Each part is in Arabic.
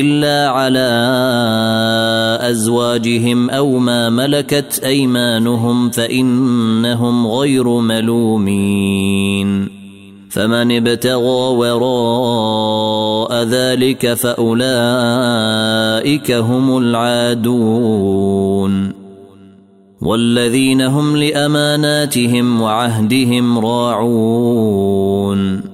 إلا على أزواجهم أو ما ملكت أيمانهم فإنهم غير ملومين. فمن ابتغى وراء ذلك فأولئك هم العادون. والذين هم لأماناتهم وعهدهم راعون.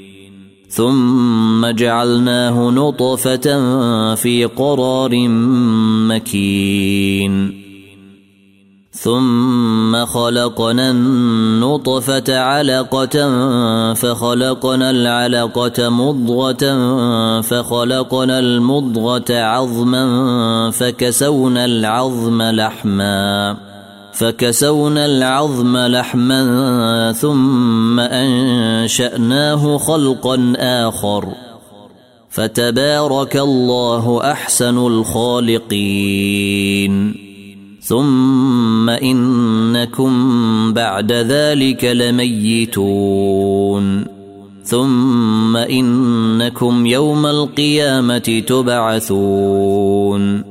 ثم جعلناه نطفة في قرار مكين. ثم خلقنا النطفة علقة فخلقنا العلقة مضغة فخلقنا المضغة عظما فكسونا العظم لحماً. فكسونا العظم لحما ثم أنشأناه خلقا آخر. فتبارك الله أحسن الخالقين. ثم إنكم بعد ذلك لميتون. ثم إنكم يوم القيامة تبعثون.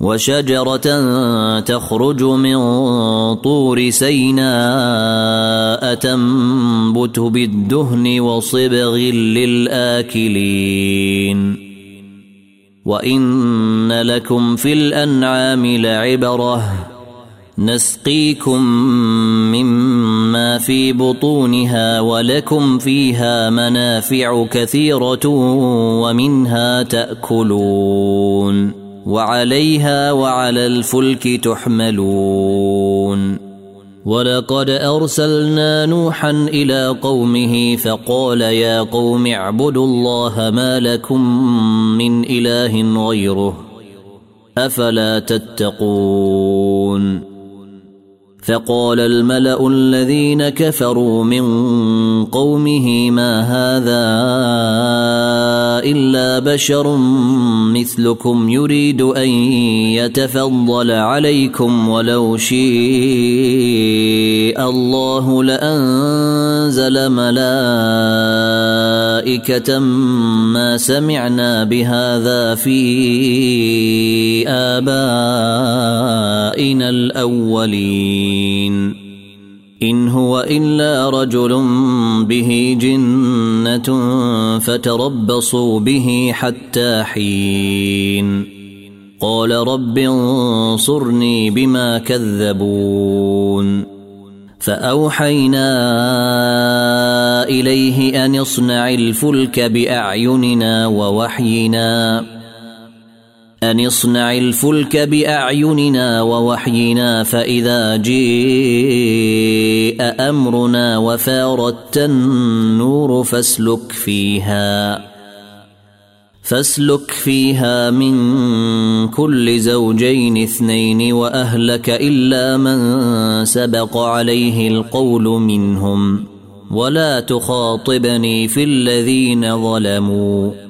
وشجرة تخرج من طور سيناء تنبت بالدهن وصبغ للآكلين. وإن لكم في الأنعام لعبرة نسقيكم مما في بطونها ولكم فيها منافع كثيرة ومنها تأكلون. وعليها وعلى الفلك تحملون. ولقد أرسلنا نوحا إلى قومه فقال يا قوم اعبدوا الله ما لكم من إله غيره أفلا تتقون. فقال الملأ الذين كفروا من قومه ما هذا إلا بشر مثلكم يريد أن يتفضل عليكم ولو شيء الله لأنزل ملائكة ما سمعنا بهذا في آبائنا الأولين. إن هو إلا رجل به جنة فتربصوا به حتى حين. قال رب انصرني بما كذبون. فأوحينا إليه أن اصنع الفلك بأعيننا ووحينا. أن اصنع الفلك بأعيننا ووحينا فإذا جيء أمرنا وفاردت النور فاسلك فيها فاسلك فيها من كل زوجين اثنين وأهلك إلا من سبق عليه القول منهم ولا تخاطبني في الذين ظلموا.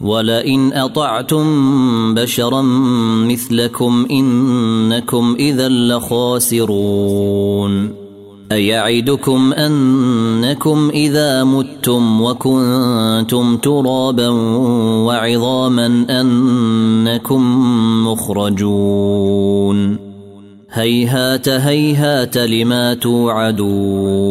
ولئن أطعتم بشرا مثلكم إنكم إذا لخاسرون. أيعدكم أنكم إذا متم وكنتم ترابا وعظاما أنكم مخرجون. هيهات هيهات لما توعدون.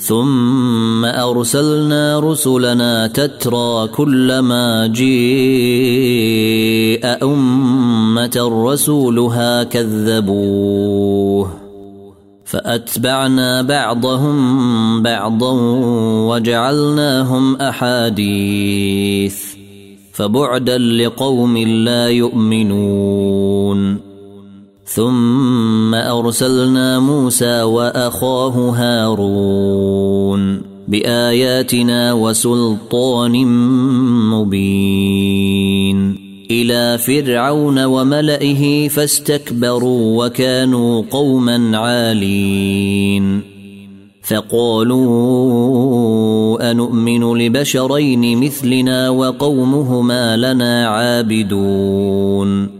ثم أرسلنا رسلنا تترى كلما جيء أمة رسولها كذبوه فأتبعنا بعضهم بعضا وجعلناهم أحاديث فبعدا لقوم لا يؤمنون ثم أرسلنا موسى وأخاه هارون بآياتنا وسلطان مبين إلى فرعون وملئه فاستكبروا وكانوا قوما عالين فقالوا انومن لبشرين مثلنا وقومهما لنا عابدون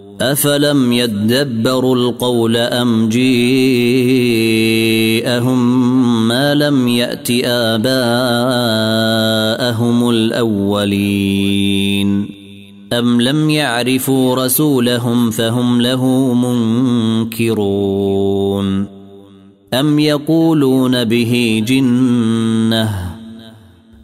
أفلم يدبروا القول أم جيءهم ما لم يأت آباءهم الأولين أم لم يعرفوا رسولهم فهم له منكرون أم يقولون به جنة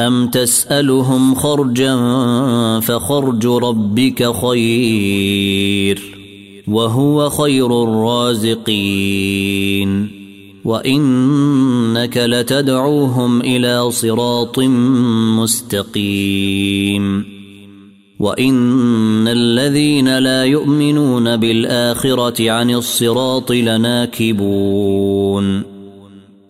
أم تسألهم خرجا فخرج ربك خير وهو خير الرازقين. وإنك لتدعوهم إلى صراط مستقيم. وإن الذين لا يؤمنون بالآخرة عن الصراط لناكبون.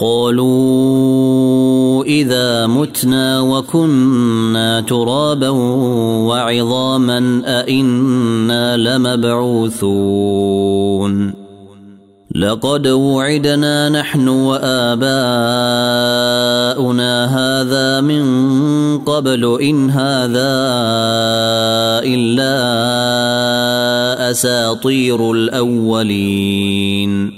قالوا إذا متنا وكنا ترابا وعظاما أئنا لمبعوثون. لقد وعدنا نحن وآباؤنا هذا من قبل إن هذا إلا أساطير الأولين.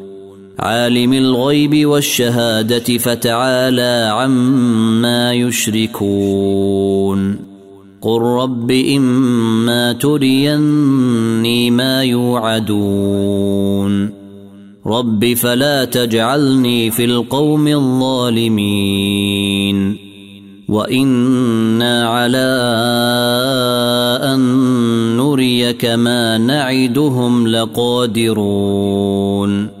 عالم الغيب والشهادة فتعالى عما يشركون. قل رب إما تريني ما يوعدون. رب فلا تجعلني في القوم الظالمين. وإنا على أن نريك ما نعدهم لقادرون.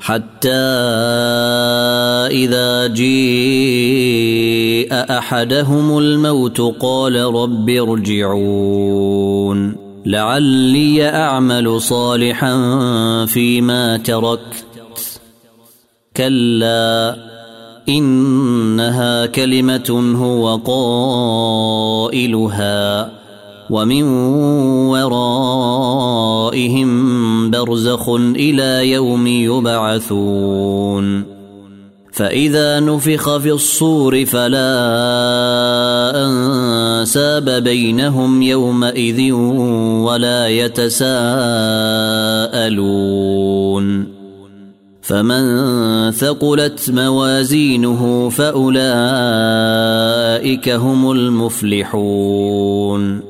حتى إذا جيء أحدهم الموت قال رب ارجعون. لعلي أعمل صالحا فيما تركت. كلا إنها كلمة هو قائلها. ومن ورائهم برزخ إلى يوم يبعثون. فإذا نفخ في الصور فلا أنساب بينهم يومئذ ولا يتساءلون. فمن ثقلت موازينه فأولئك هم المفلحون.